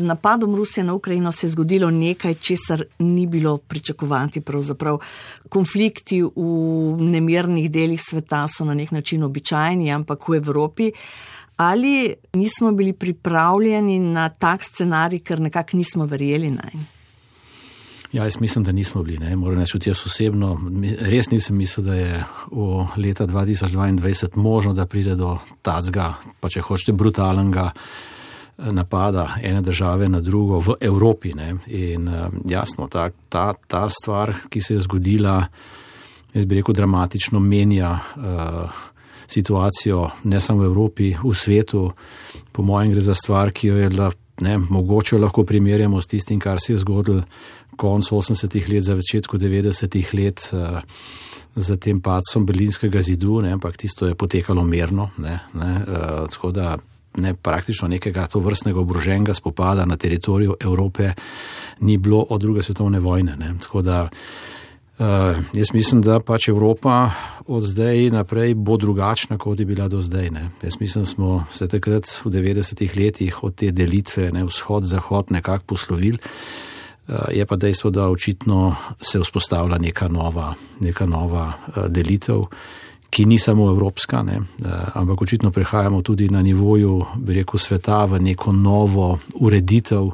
Z napadom Rusije na Ukrajino se je zgodilo nekaj, česar ni bilo pričakovati. Pravzaprav konflikti v nemirnih delih sveta so na nek način običajni, ampak v Evropi. Ali nismo bili pripravljeni na tak scenarij, ker nekako nismo verjeli na njega? Ja, jaz mislim, da nismo bili. Ne. Moram reči, jaz osebno res nisem mislil, da je v leta 2022 možno, da pride do tacga, pa če hočete, brutalnega napada ene države na drugo v Evropi. Ne. In eh, jasno, ta, ta, ta stvar, ki se je zgodila, jaz bi rekel, dramatično menja uh, situacijo ne samo v Evropi, v svetu. Po mojem gre za stvar, ki jo je ne, mogoče lahko primerjamo s tistim, kar se je zgodilo koncu 80-ih let, za začetku 90-ih let, uh, za tem padcem Berlinskega zidu, ne, ampak tisto je potekalo mirno. Ne, ne, uh, tako da ne, praktično nekega to vrstnega obroženega spopada na teritoriju Evrope ni bilo od druge svetovne vojne. Ne, tako da uh, jaz mislim, da pač Evropa od zdaj naprej bo drugačna, kot je bila do zdaj. Ne. Jaz mislim, da smo se takrat v 90-ih letih od te delitve vzhod-zahod nekako poslovili. Eh, je pa dejstvo, da očitno se vzpostavlja neka nova, neka nova eh, delitev, ki ni samo evropska, ne, eh, ampak očitno prehajamo tudi na nivoju, bi rekel, sveta v neko novo ureditev.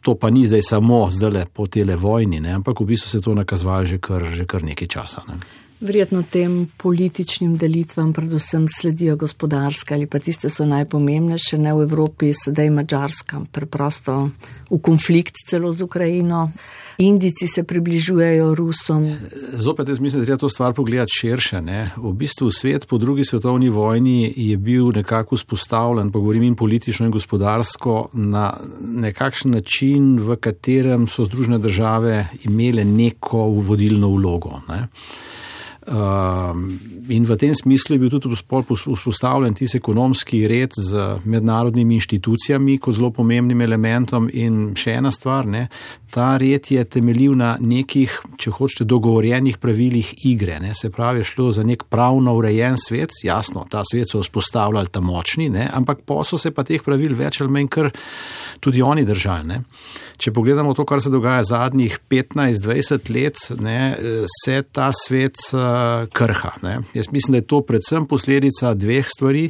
To pa ni zdaj samo zdaj po tele vojni, ne, ampak v bistvu se to nakazuje že, že kar nekaj časa. Ne. Verjetno tem političnim delitvam predvsem sledijo gospodarske ali pa tiste so najpomembnejše, ne v Evropi, sedaj Mačarska, preprosto v konflikt celo z Ukrajino. Indici se približujejo Rusom. Zopet jaz mislim, da treba to stvar pogledati širše. Ne? V bistvu svet po drugi svetovni vojni je bil nekako vzpostavljen, pa govorim in politično in gospodarsko, na nekakšen način, v katerem so združene države imele neko vodilno vlogo. Ne? Um, in v tem smislu je bil tudi vzpostavljen tisti ekonomski red z mednarodnimi inštitucijami kot zelo pomembnim elementom. In še ena stvar, ne, ta red je temeljil na nekih, če hočete, dogovorjenih pravilih igre. Ne, se pravi, šlo za nek pravno urejen svet, jasno, ta svet so vzpostavljali ta močni, ne, ampak posel se pa teh pravil več ali manj kar tudi oni držali. Ne. Če pogledamo to, kar se dogaja zadnjih 15-20 let, ne, se ta svet krha. Ne. Jaz mislim, da je to predvsem posledica dveh stvari.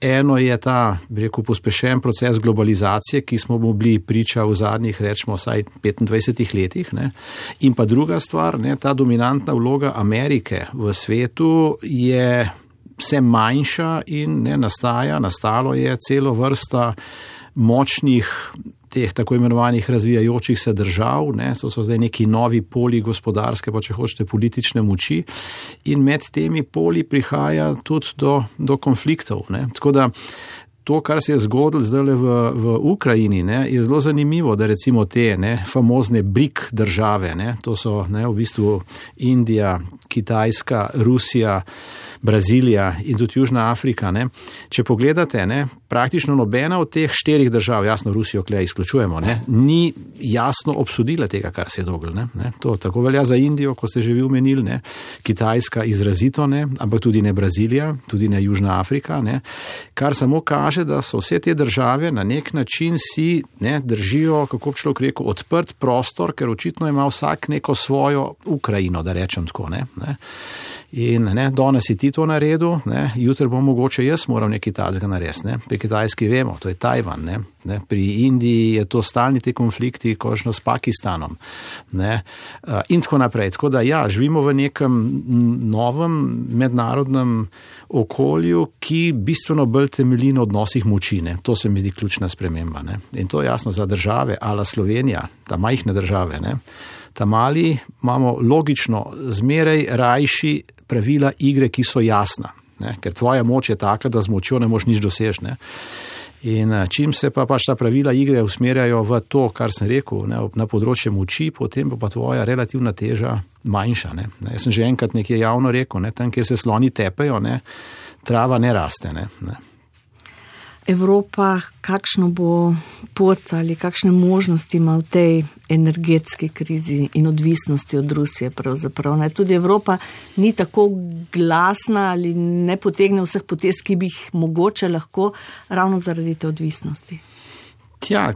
Eno je ta, bi rekel, pospešen proces globalizacije, ki smo mu bili priča v zadnjih, rečemo, vsaj 25 letih. Ne. In pa druga stvar, ne, ta dominantna vloga Amerike v svetu je vse manjša in ne nastaja, nastalo je celo vrsta močnih teh tako imenovanih razvijajočih se držav, ne, to so zdaj neki novi poli gospodarske, pa če hočete politične moči, in med temi poli prihaja tudi do, do konfliktov. Ne. Tako da to, kar se je zgodilo zdaj v, v Ukrajini, ne, je zelo zanimivo, da recimo te ne, famozne brik države, ne, to so ne, v bistvu Indija, Kitajska, Rusija, Brazilija in tudi Južna Afrika. Ne. Če pogledate, ne, praktično nobena od teh štirih držav, jasno Rusijo, klej izključujemo, ne, ni jasno obsodila tega, kar se je dogajalo. To tako velja za Indijo, kot ste že vi omenili, ne. Kitajska izrazito ne, ampak tudi ne Brazilija, tudi ne Južna Afrika, ne, kar samo kaže, da so vse te države na nek način si ne, držijo, kako bi človek rekel, odprt prostor, ker očitno ima vsak neko svojo Ukrajino, da rečem tako. Ne, ne. In ne, danes si ti to naredil, jutri bo mogoče jaz moral nekaj tazga narediti. Ne. Pri Kitajski vemo, to je Tajvan. Ne. Ne. Pri Indiji je to stalni ti konflikti, kožno s Pakistanom. Ne. In tako naprej. Tako da ja, živimo v nekem novem mednarodnem okolju, ki bistveno bolj temelji na odnosih moči. Ne. To se mi zdi ključna sprememba. Ne. In to je jasno za države, ala Slovenija, ta majhne države. Ne. Ta mali imamo logično zmeraj rajši pravila igre, ki so jasna. Ne? Ker tvoja moč je taka, da z močjo ne moš nič dosežne. In eh, čim se pa pač ta pravila igre usmerjajo v to, kar sem rekel, ne, na področje moči, potem pa tvoja relativna teža manjša. Ne. Ne, jaz sem že enkrat nekje javno rekel, ne, tam, kjer se sloni tepejo, ne, trava ne raste. Ne, ne. Evropa, kakšno bo pot ali kakšne možnosti ima v tej energetski krizi in odvisnosti od Rusije. Ne? Tudi Evropa ni tako glasna ali ne potegne vseh potez, ki bi jih mogoče lahko ravno zaradi te odvisnosti. Ja,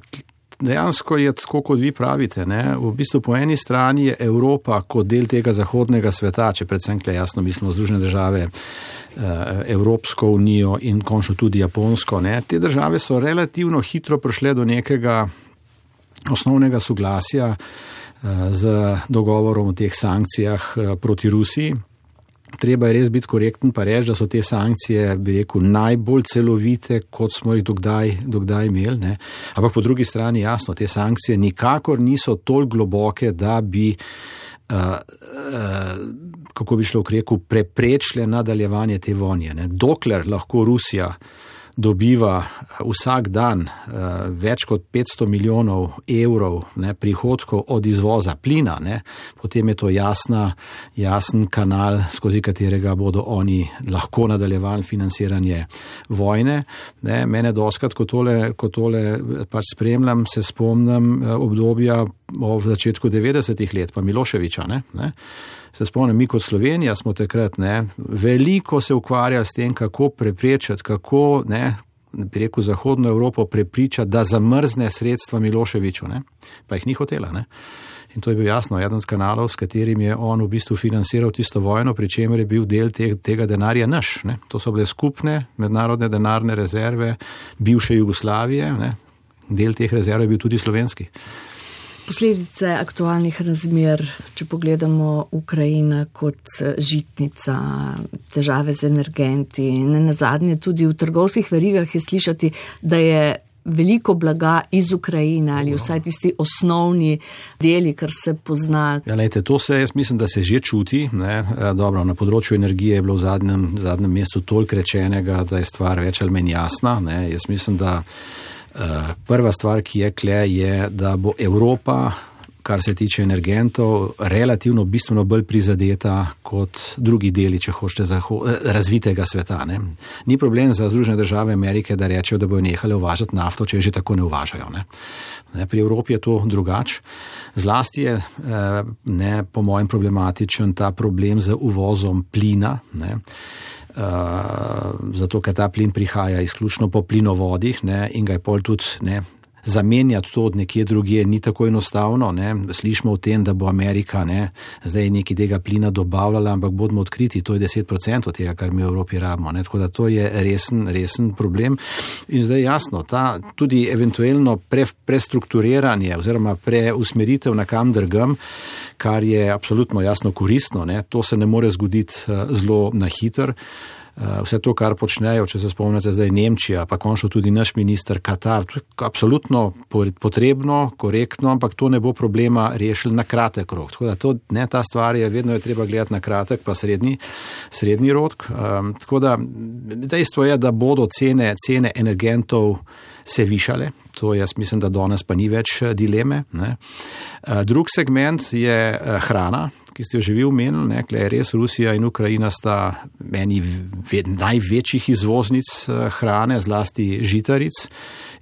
dejansko je tako, kot vi pravite. Ne? V bistvu po eni strani je Evropa kot del tega zahodnega sveta, če predvsem kle jasno mislimo Združene države, eh, Evropsko unijo in končno tudi Japonsko. Ne? Te države so relativno hitro prišle do nekega osnovnega soglasja eh, z dogovorom o teh sankcijah eh, proti Rusiji treba je res biti korekten pa reči, da so te sankcije, bi rekel, najbolj celovite, kot smo jih dokdaj, dokdaj imeli. Ne. Ampak po drugi strani, jasno, te sankcije nikakor niso tolk globoke, da bi, uh, uh, kako bi šlo v reku, preprečile nadaljevanje te vonje. Ne. Dokler lahko Rusija dobiva eh, vsak dan uh, več kot 500 milijonov evrov ne, prihodkov od izvoza plina, ne, potem je to jasna, jasen kanal, skozi katerega bodo oni lahko nadaljevali financiranje vojne. Ne. Mene doskrat, ko tole, ko tole eh, pač spremljam, se spomnim obdobja v začetku 90-ih let, pa Miloševiča. Ne, ne se spomnim, mi kot Slovenija smo takrat ne, veliko se ukvarjali s tem, kako preprečiti, kako ne, bi rekel, Zahodno Evropo prepričati, da zamrzne sredstva Miloševiču, ne, pa jih ni hotela. Ne. In to je bil jasno eden od kanalov, s katerim je on v bistvu financiral tisto vojno, pri čemer je bil del te, tega denarja naš. Ne. To so bile skupne mednarodne denarne rezerve bivše Jugoslavije, ne. del teh rezerv je bil tudi slovenski. Posledice aktualnih razmer, če pogledamo Ukrajina kot eh, žitnica, težave z energenti in na zadnje tudi v trgovskih verigah je slišati, da je veliko blaga iz Ukrajine ali vsaj tisti osnovni deli, kar se pozna. Ja, lejte, to se, jaz mislim, da se že čuti. Eh, dobro, na področju energije je bilo v zadnjem, zadnjem mestu toliko rečenega, da je stvar več ali manj jasna. Ne. Jaz mislim, da prva stvar, ki je kle, je, da bo Evropa, kar se tiče energentov, relativno bistveno bolj prizadeta kot drugi deli, če hočete, eh, razvitega sveta. Ne. Ni problem za Združene države Amerike, da rečejo, da bojo nehali uvažati nafto, če že tako ne uvažajo. Ne. Ne, pri Evropi je to drugače. Zlasti je, eh, ne, po mojem, problematičen ta problem z uvozom plina. Ne. Zato ker ta plin prihaja izključno po plinovodih ne, in ga je pol tudi ne, zamenjati to od nekje drugje ni tako enostavno. Ne. Slišimo o tem, da bo Amerika ne, zdaj nekaj tega plina dobavljala, ampak bodimo odkriti, to je 10% tega, kar mi v Evropi rabimo. Ne. Tako da to je resen, resen problem. In zdaj jasno, ta tudi eventualno pre, prestrukturiranje oziroma preusmeritev na kam drgem, kar je absolutno jasno koristno, ne. to se ne more zgoditi eh, zelo na hiter. Eh, vse to, kar počnejo, če se spomnite zdaj Nemčija, pa končno tudi naš minister Katar, to je absolutno potrebno, korektno, ampak to ne bo problema rešil na kratek rok. Tako da to, ne, ta stvar je vedno je treba gledati na kratek, pa srednji, srednji rok. Um, tako da dejstvo je, da bodo cene, cene energentov se višale. To jaz mislim, da danes pa ni več eh, dileme. Ne. Drug segment je hrana, ki ste jo že vi omenili, ne, je res Rusija in Ukrajina sta meni največjih izvoznic eh, hrane, zlasti žitaric.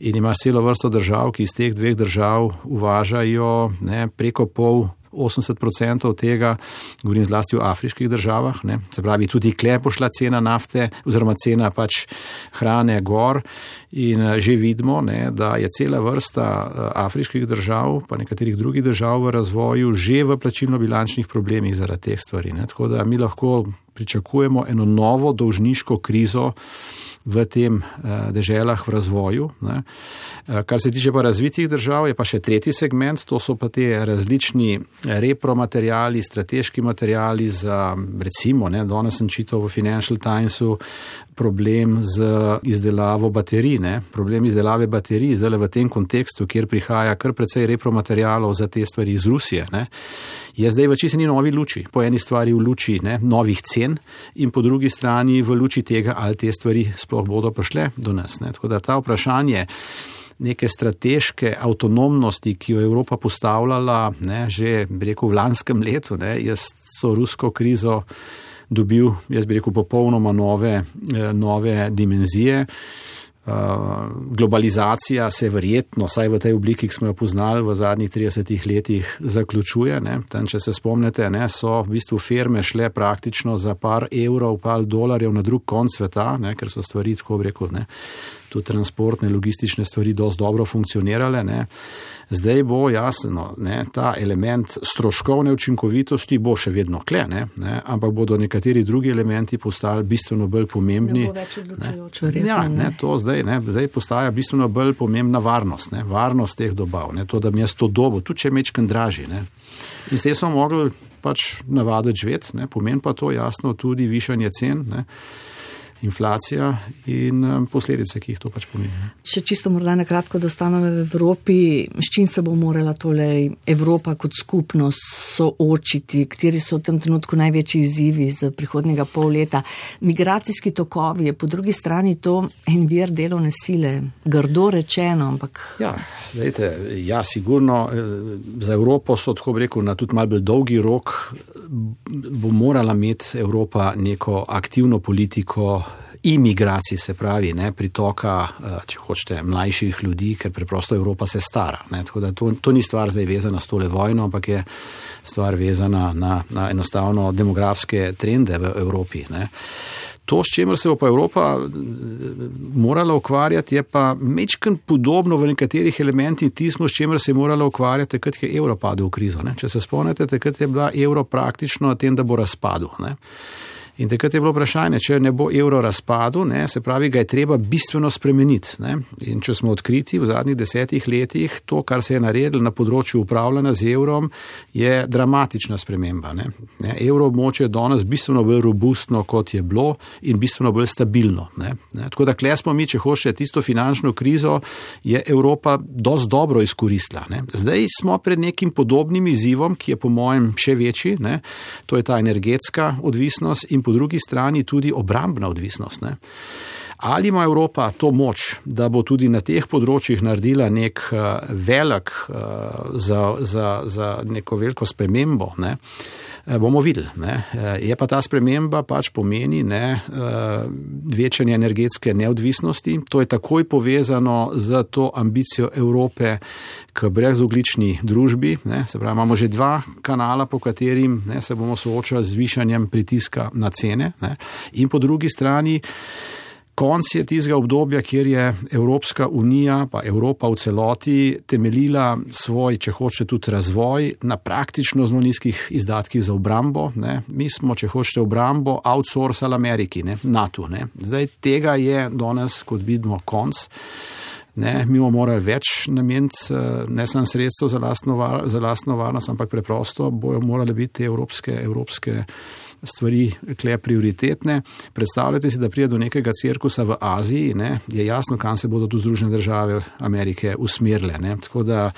In ima celo vrsto držav, ki iz teh dveh držav uvažajo ne, preko pol 80% tega, govorim zlasti o afriških državah, ne. se pravi, tudi kle pošla cena nafte oziroma cena pač hrane gor in eh, že vidimo, ne, da je cela vrsta eh, afriških držav, pa nekaterih drugih držav v razvoju že v plačilno-bilančnih problemih zaradi teh stvari. Ne. Tako da mi lahko pričakujemo eno novo dolžniško krizo, v tem eh, deželah v razvoju. Ne. Eh, kar se tiče pa razvitih držav, je pa še tretji segment, to so pa te različni repromaterijali, strateški materijali za, recimo, ne, danes sem čital v Financial Timesu, problem z izdelavo baterij, ne, problem izdelave baterij, zdaj le v tem kontekstu, kjer prihaja kar precej repromaterijalov za te stvari iz Rusije. Ne je zdaj v čistini novi luči. Po eni stvari v luči ne, novih cen in po drugi strani v luči tega, ali te stvari sploh bodo prišle do nas. Ne. Tako da ta vprašanje neke strateške avtonomnosti, ki jo je Evropa postavljala ne, že rekel, v lanskem letu, ne, jaz so rusko krizo dobil, jaz bi rekel, popolnoma nove, eh, nove dimenzije. Eh, globalizacija se verjetno, saj v tej obliki, ki smo jo poznali v zadnjih 30 letih, zaključuje. Tam, če se spomnite, ne, so v bistvu firme šle praktično za par evrov, pa dolarjev na drug konc sveta, ne, ker so stvari tako rekel. Ne, tudi transportne, logistične stvari dosti dobro funkcionirale. Ne. Zdaj bo jasno, ne, ta element stroškovne učinkovitosti bo še vedno kle, ne, ne, ampak bodo nekateri drugi elementi postali bistveno bolj pomembni. Ne, ja, ne, to zdaj, ne, zdaj postaja bistveno bolj pomembna varnost, ne, varnost teh dobav, ne, to, da mi jaz to dobo, tudi če mečkam draži. Ne. In s tem smo mogli pač navaditi živeti, pomeni pa to jasno tudi višanje cen. Ne inflacija in um, posledice, ki jih to pač pomeni. Še čisto morda na kratko, da ostanemo v Evropi, s čim se bo morala tole Evropa kot skupnost soočiti, kateri so v tem trenutku največji izzivi za prihodnjega pol leta. Migracijski tokovi je po drugi strani to en vir delovne sile, grdo rečeno, ampak. Ja, dejte, ja, sigurno eh, za Evropo so, tako bi rekel, na tudi malce bolj dolgi rok bo morala imeti Evropa neko aktivno politiko imigracij, se pravi, ne, pritoka, eh, če hočete, mlajših ljudi, ker preprosto Evropa se stara. Ne, to, to ni stvar zdaj vezana s tole vojno, ampak je stvar vezana na, na enostavno demografske trende v Evropi. Ne. To, s čimer se bo pa Evropa eh, morala ukvarjati, je pa mečken podobno v nekaterih elementih tismo, s čimer se je morala ukvarjati, takrat je evro padel v krizo. Ne. Če se spomnite, takrat je bila evro praktično na tem, da bo razpadel. Ne. In takrat je bilo vprašanje, če ne bo evro razpadel, ne, se pravi, ga je treba bistveno spremeniti. Ne. In če smo odkriti v zadnjih desetih letih, to, kar se je naredilo na področju upravljanja z evrom, je dramatična sprememba. Ne. Ne, evro območje je danes bistveno bolj robustno, kot je bilo in bistveno bolj stabilno. Ne. Ne. Tako da kle smo mi, če hočete tisto finančno krizo, je Evropa dosti dobro izkoristila. Ne. Zdaj smo pred nekim podobnim izzivom, ki je po mojem še večji, ne. to je ta energetska odvisnost in po drugi strani tudi obrambna odvisnost. Ne. Ali ima Evropa to moč, da bo tudi na teh področjih naredila nek uh, velik uh, za, za, za neko veliko spremembo? Ne. Eh, bomo videli. Ne. Eh, je pa ta sprememba pač pomeni ne, eh, večanje energetske neodvisnosti. To je takoj povezano z to ambicijo Evrope k brezoglični družbi. Ne. Se pravi, imamo že dva kanala, po katerim ne, se bomo soočali z višanjem pritiska na cene. Ne. In po drugi strani konc je tistega obdobja, kjer je Evropska unija, pa Evropa v celoti, temeljila svoj, če hoče, tudi razvoj na praktično zelo nizkih izdatkih za obrambo. Ne. Mi smo, če hočete, obrambo outsourcali Ameriki, ne, NATO. Ne. Zdaj tega je danes, kot vidimo, konc. Ne, mi bomo morali več nameniti, eh, ne samo sredstvo za lastno, var, za lastno varnost, ampak preprosto bojo morale biti evropske, evropske stvari kle prioritetne. Predstavljate si, da prije do nekega cirkusa v Aziji, ne, je jasno, kam se bodo tu Združene države Amerike usmerile. Ne. Tako da,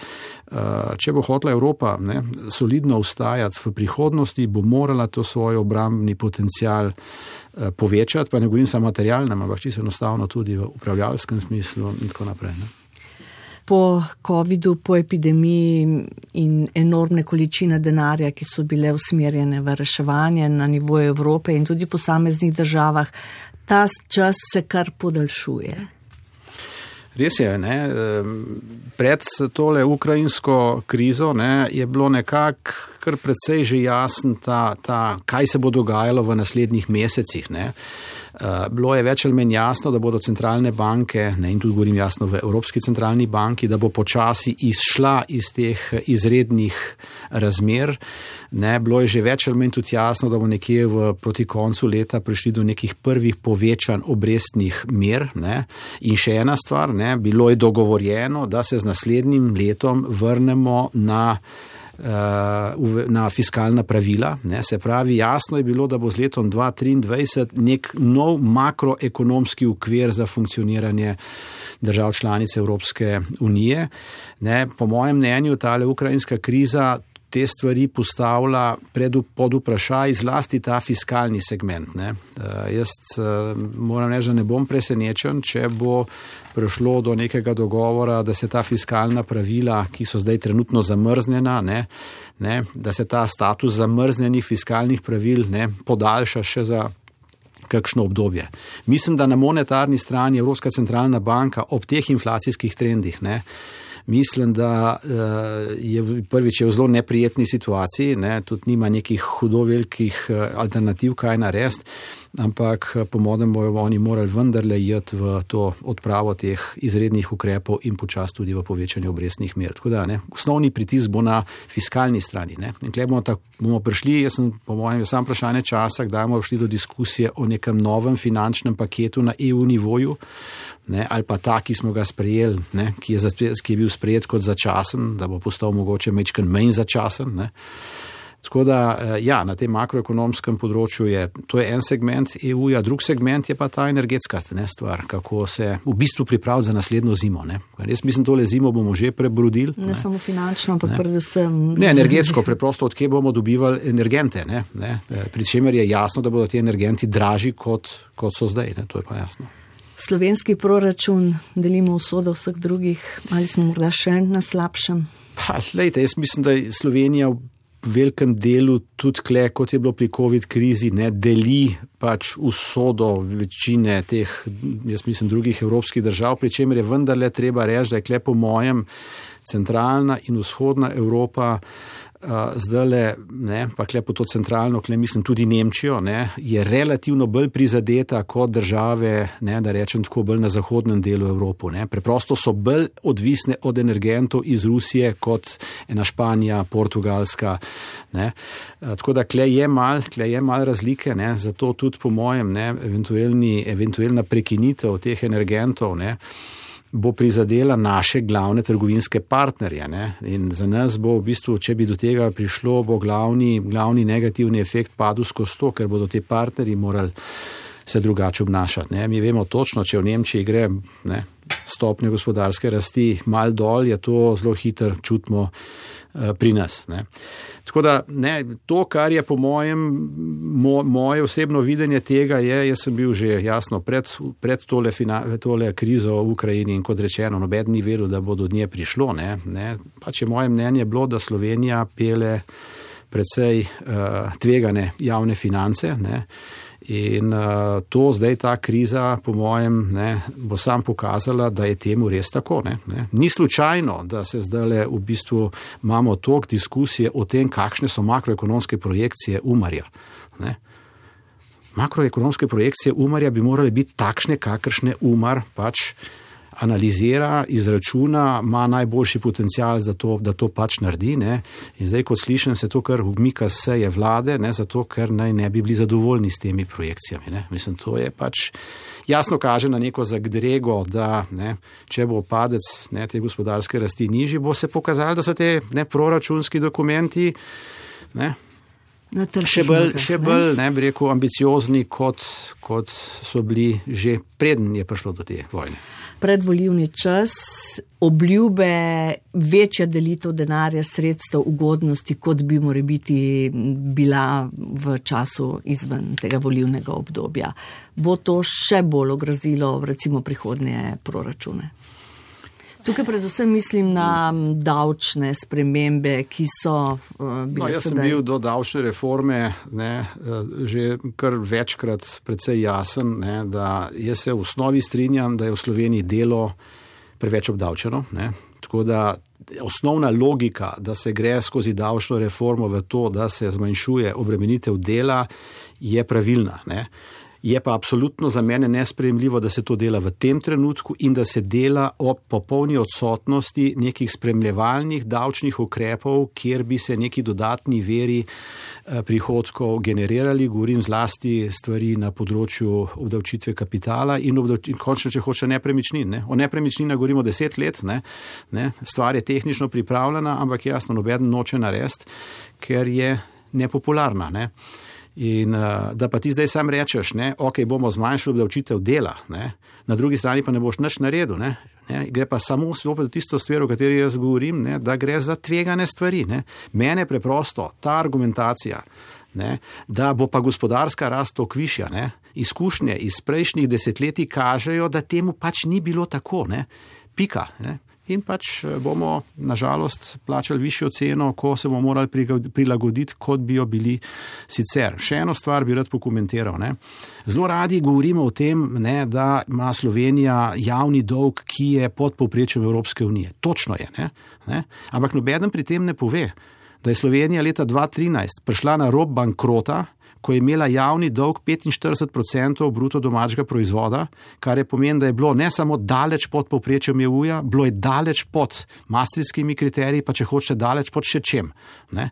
eh, če bo hotla Evropa ne, solidno ustajati v prihodnosti, bo morala to svoj obrambni potencial eh, povečati, pa ne govorim samo materialnem, ampak čisto enostavno tudi v upravljalskem smislu in tako naprej. Ne po COVID-u, po epidemiji in enormne količine denarja, ki so bile usmerjene v reševanje na nivoju Evrope in tudi posameznih državah, ta čas se kar podaljšuje. Res je, ne? pred tole ukrajinsko krizo ne, je bilo nekako kar precej že jasen ta, ta, kaj se bo dogajalo v naslednjih mesecih. Ne? Eh, bilo je več ali manj jasno, da bodo centralne banke, ne, in tudi govorim jasno v Evropski centralni banki, da bo počasi izšla iz teh izrednih razmer. Ne, bilo je že več ali manj tudi jasno, da bo nekje v, proti koncu leta prišli do nekih prvih povečanj obrestnih mer. Ne. In še ena stvar, ne, bilo je dogovorjeno, da se z naslednjim letom vrnemo na na fiskalna pravila. Ne, se pravi, jasno je bilo, da bo z letom 2023 nek nov makroekonomski ukvir za funkcioniranje držav članice Evropske unije. Ne, po mojem mnenju, ta ukrajinska kriza te stvari postavlja pred, pod vprašaj, zlasti ta fiskalni segment. Ne. Uh, jaz uh, moram reči, da ne bom presenečen, če bo prišlo do nekega dogovora, da se ta fiskalna pravila, ki so zdaj trenutno zamrznjena, ne, ne, da se ta status zamrznjenih fiskalnih pravil ne, podaljša še za. Kakšno obdobje. Mislim, da na monetarni strani Evropska centralna banka ob teh inflacijskih trendih ne, uh, mislim, da uh, je prvič je v zelo neprijetni situaciji, ne, tudi nima nekih hudo velikih uh, alternativ, kaj narediti. Ampak po modem bojo oni morali vendarle jeti v to odpravo teh izrednih ukrepov in počas tudi v povečanje obrestnih mer. Tako da ne, osnovni pritisk bo na fiskalni strani. Ne. In kje bomo, bomo prišli, jaz sem po mojem sam vprašanje časa, kdaj bomo prišli do diskusije o nekem novem finančnem paketu na EU nivoju. Ne, ali pa ta, ki smo ga sprejeli, ne, ki, je, ki je bil sprejet kot začasen, da bo postal mogoče mečken manj začasen. Ne. Tako da, eh, ja, na tem makroekonomskem področju je to je en segment EU-ja, drug segment je pa ta energetska ne, stvar, kako se v bistvu pripraviti za naslednjo zimo. Ne. Jaz mislim, tole zimo bomo že prebrodili. Ne, ne samo finančno, ampak predvsem. Ne, energetsko, preprosto, odkje bomo dobivali energente. Ne, ne. Eh, pri čemer je jasno, da bodo ti energenti dražji, kot, kot so zdaj. Ne. To je pa jasno. Slovenski proračun delimo usodo vseh drugih, ali smo morda še na slabšem? Pa, lejte, jaz mislim, da je Slovenija velikem delu, tudi kle, kot je bilo pri COVID krizi, ne deli pač usodo večine teh, jaz mislim, drugih evropskih držav, pri čemer je vendarle treba reči, da je kle po mojem centralna in vzhodna Evropa zdaj le, ne, pa kle po to centralno, kle mislim tudi Nemčijo, ne, je relativno bolj prizadeta kot države, ne, da rečem tako, bolj na zahodnem delu Evrope. Ne. Preprosto so bolj odvisne od energentov iz Rusije kot ena Španija, Portugalska. Ne. Tako da kle je mal, kle je mal razlike, ne, zato tudi po mojem, ne, eventualna prekinitev teh energentov. Ne, bo prizadela naše glavne trgovinske partnerje. Ne? In za nas bo v bistvu, če bi do tega prišlo, bo glavni, glavni negativni efekt padel skozi to, ker bodo ti partnerji morali se drugače obnašati. Ne? Mi vemo točno, če v Nemčiji gre ne, stopnje gospodarske rasti mal dol, je to zelo hitro čutimo pri nas. Ne. Tako da ne, to, kar je po mojem, mo, moje osebno videnje tega je, jaz sem bil že jasno pred, pred tole, fina, tole krizo v Ukrajini in kot rečeno, noben ni veril, da bo do nje prišlo. Ne, ne. Pač je moje mnenje bilo, da Slovenija pele predvsej uh, tvegane javne finance. Ne. In uh, to zdaj ta kriza, po mojem, ne, bo sam pokazala, da je temu res tako. Ne, ne. Ni slučajno, da se zdaj le v bistvu imamo tok diskusije o tem, kakšne so makroekonomske projekcije umarja. Ne. Makroekonomske projekcije umarja bi morale biti takšne, kakršne umar pač analizira, izračuna, ima najboljši potencial, da to, da to pač naredi. Ne. In zdaj, ko slišim, se to kar umika seje vlade, ne, zato ker naj ne bi bili zadovoljni s temi projekcijami. Ne. Mislim, to je pač jasno kaže na neko zagdrego, da ne, če bo padec ne, te gospodarske rasti nižji, bo se pokazalo, da so te ne, proračunski dokumenti. Ne, Še bolj, še bolj ne bi rekel, ambiciozni, kot, kot so bili že preden je prišlo do te vojne predvoljivni čas, obljube, večja delitev denarja, sredstev, ugodnosti, kot bi morali biti bila v času izven tega volivnega obdobja. Bo to še bolj ogrozilo recimo prihodnje proračune? Tukaj predvsem mislim na davčne spremembe, ki so uh, bile. No, jaz sem bil do davčne reforme ne, uh, že kar večkrat predvsej jasen, ne, da jaz se v osnovi strinjam, da je v Sloveniji delo preveč obdavčeno. Ne. Tako da osnovna logika, da se gre skozi davčno reformo v to, da se zmanjšuje obremenitev dela, je pravilna. Ne. Je pa absolutno za mene nespremljivo, da se to dela v tem trenutku in da se dela ob popolni odsotnosti nekih spremljevalnih davčnih ukrepov, kjer bi se neki dodatni veri eh, prihodkov generirali. Govorim zlasti stvari na področju obdavčitve kapitala in, in končno, če hoče nepremičnin. Ne. O nepremičninah govorimo deset let, ne. Ne. stvar je tehnično pripravljena, ampak jasno, noben noče narediti, ker je nepopularna. Ne. In uh, da pa ti zdaj sam rečeš, da okay, bomo zmanjšali obdavčitev dela, ne? na drugi strani pa ne boš nič naredil. Ne? Ne? Gre pa samo v tisto stvar, o kateri jaz govorim, ne? da gre za tvegane stvari. Ne? Mene preprosto ta argumentacija, ne? da bo pa gospodarska rast okvišja, izkušnje iz prejšnjih desetletij kažejo, da temu pač ni bilo tako. Ne? Pika. Ne? In pač eh, bomo nažalost plačali višjo ceno, ko se bomo morali prilagoditi, kot bi jo bili sicer. Še eno stvar bi rad pokomentiral. Ne. Zelo radi govorimo o tem, ne, da ima Slovenija javni dolg, ki je pod povprečjem Evropske unije. Točno je, ne, ne. ampak nobeden pri tem ne pove, da je Slovenija leta 2013 prišla na rob bankrota, ko je imela javni dolg 45% bruto domačega proizvoda, kar je pomen, da je bilo ne samo daleč pod povprečjem EU-ja, bilo je daleč pod mastrijskimi kriteriji, pa če hočete daleč pod še čem. Ne?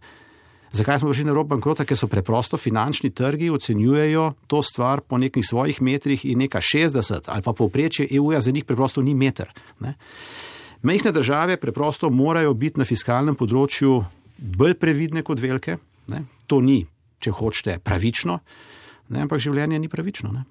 Zakaj smo prišli na rob bankrota? Ker so preprosto finančni trgi ocenjujejo to stvar po nekih svojih metrih in neka 60 ali pa povprečje EU-ja za njih preprosto ni meter. Ne? Mehne države preprosto morajo biti na fiskalnem področju bolj previdne kot velike. Ne? To ni, če hočete, pravično, ne? ampak življenje ni pravično. Ne?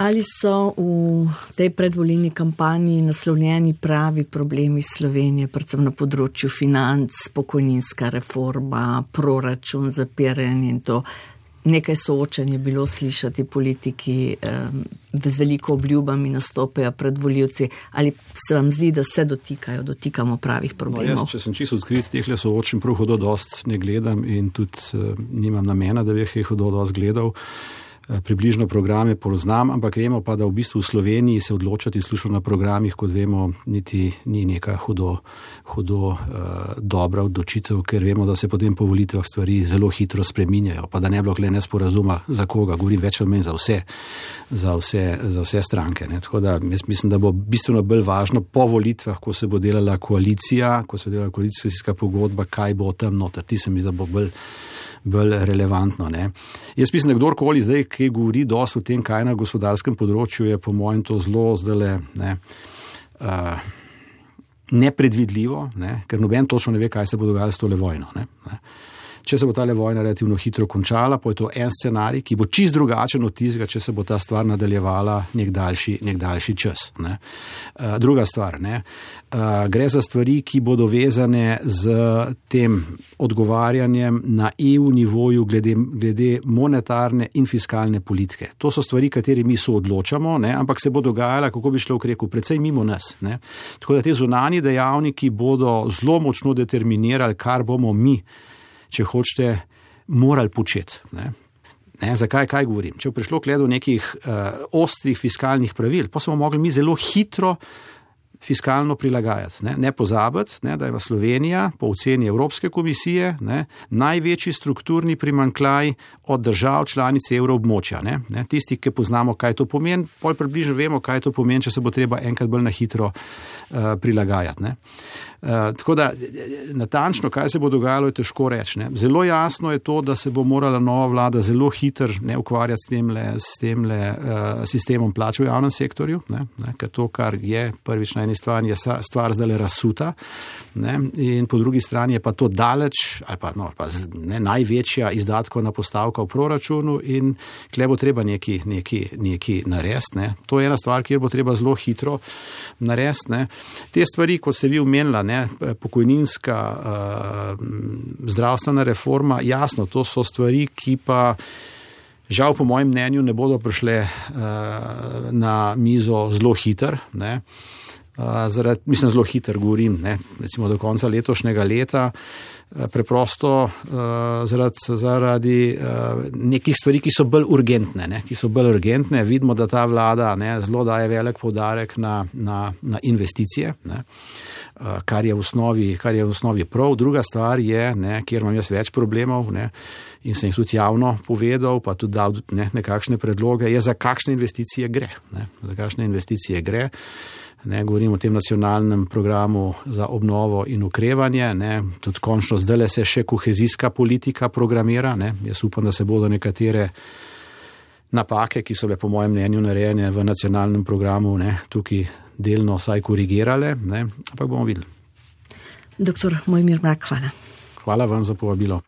Ali so v tej predvoljeni kampanji naslovljeni pravi problemi Slovenije, predvsem na področju financ, pokojninska reforma, proračun, zapiranje in to? Nekaj soočenj je bilo slišati politiki, da z veliko obljubami nastopajo pred voljivci. Ali se vam zdi, da se dotikajo, dotikamo pravih problemov? No, jaz, če sem čisto odkrit, teh le soočen, prav hodo dost ne gledam in tudi uh, nimam namena, da bi jih hodo dost gledal. Eh, približno programe poznam, ampak vemo pa, da v bistvu v Sloveniji se odločati slušati na programih, kot vemo, niti ni neka hudo, hudo uh, dobra odločitev, ker vemo, da se potem po volitvah stvari zelo hitro spreminjajo, pa da ne bilo le nesporazuma za koga, govorim več ali manj za vse, za vse, za vse stranke. Ne. Tako da jaz mislim, da bo bistveno bolj važno po volitvah, ko se bo delala koalicija, ko se bo delala koalicijska pogodba, kaj bo tam noter. Ti se mi zdi, da bo bolj bolj relevantno. Ne. Jaz mislim, da kdorkoli zdaj, ki govori dosto o tem, kaj na gospodarskem področju je, po mojem, to zelo zdaj ne, uh, nepredvidljivo, ne, ker noben točno ne ve, kaj se bo dogajalo s tole vojno. Ne, ne. Če se bo ta vojna relativno hitro končala, pa je to en scenarij, ki bo čist drugačen od tistega, če se bo ta stvar nadaljevala nek daljši, nek daljši čas. Ne. Uh, druga stvar, ne. Uh, gre za stvari, ki bodo vezane z tem odgovarjanjem na EU nivoju glede, glede monetarne in fiskalne politike. To so stvari, kateri mi so odločamo, ne, ampak se bo dogajala, kako bi šlo v reku, predvsej mimo nas. Ne. Tako da te zunani dejavniki bodo zelo močno determinirali, kar bomo mi če hočete, morali početi. Ne? Ne, zakaj kaj govorim? Če bo prišlo k ledu nekih uh, ostrih fiskalnih pravil, pa smo mogli mi zelo hitro fiskalno prilagajati. Ne, ne pozabiti, ne, da je Slovenija po oceni Evropske komisije ne, največji strukturni primankljaj od držav članic evroobmočja. Ne, ne, tisti, ki poznamo, kaj to pomeni, pol približno vemo, kaj to pomeni, če se bo treba enkrat bolj na hitro uh, prilagajati. Ne. Uh, tako da natančno, kaj se bo dogajalo, je težko reči. Ne. Zelo jasno je to, da se bo morala nova vlada zelo hitro ne ukvarjati s temle, s temle uh, sistemom plač v javnem sektorju, ne, ne, ker to, kar je prvič na eni strani, je stvar zdaj le razsuta ne, in po drugi strani je pa to daleč ali pa, no, pa ne, največja izdatkovna postavka v proračunu in kle bo treba neki, neki, neki narediti. Ne. To je ena stvar, kjer bo treba zelo hitro narediti. Te stvari, kot ste vi omenili, ne, pokojninska, uh, zdravstvena reforma, jasno, to so stvari, ki pa. Žal, po mojem mnenju, ne bodo prišle uh, na mizo zelo hiter. Uh, zaradi, mislim, zelo hiter govorim, ne, recimo do konca letošnjega leta, uh, preprosto uh, zaradi, zaradi uh, nekih stvari, ki so bolj urgentne. Ne, so bolj urgentne. Vidimo, da ta vlada ne, zelo daje velik poudarek na, na, na investicije. Ne. Eh, kar je v osnovi, kar je v osnovi prav. Druga stvar je, ne, kjer imam jaz več problemov ne, in sem jih tudi javno povedal, pa tudi dal ne, nekakšne predloge, je za kakšne investicije gre. Ne, za kakšne investicije gre. Ne, govorim o tem nacionalnem programu za obnovo in ukrevanje. Ne, tudi končno zdaj le se še kohezijska politika programira. Ne, jaz upam, da se bodo nekatere napake, ki so bile po mojem mnenju narejene v nacionalnem programu, ne, tukaj delno vsaj korigirale, ne? ampak bomo videli. Doktor Mojmir Mrak, hvala. Hvala vam za povabilo.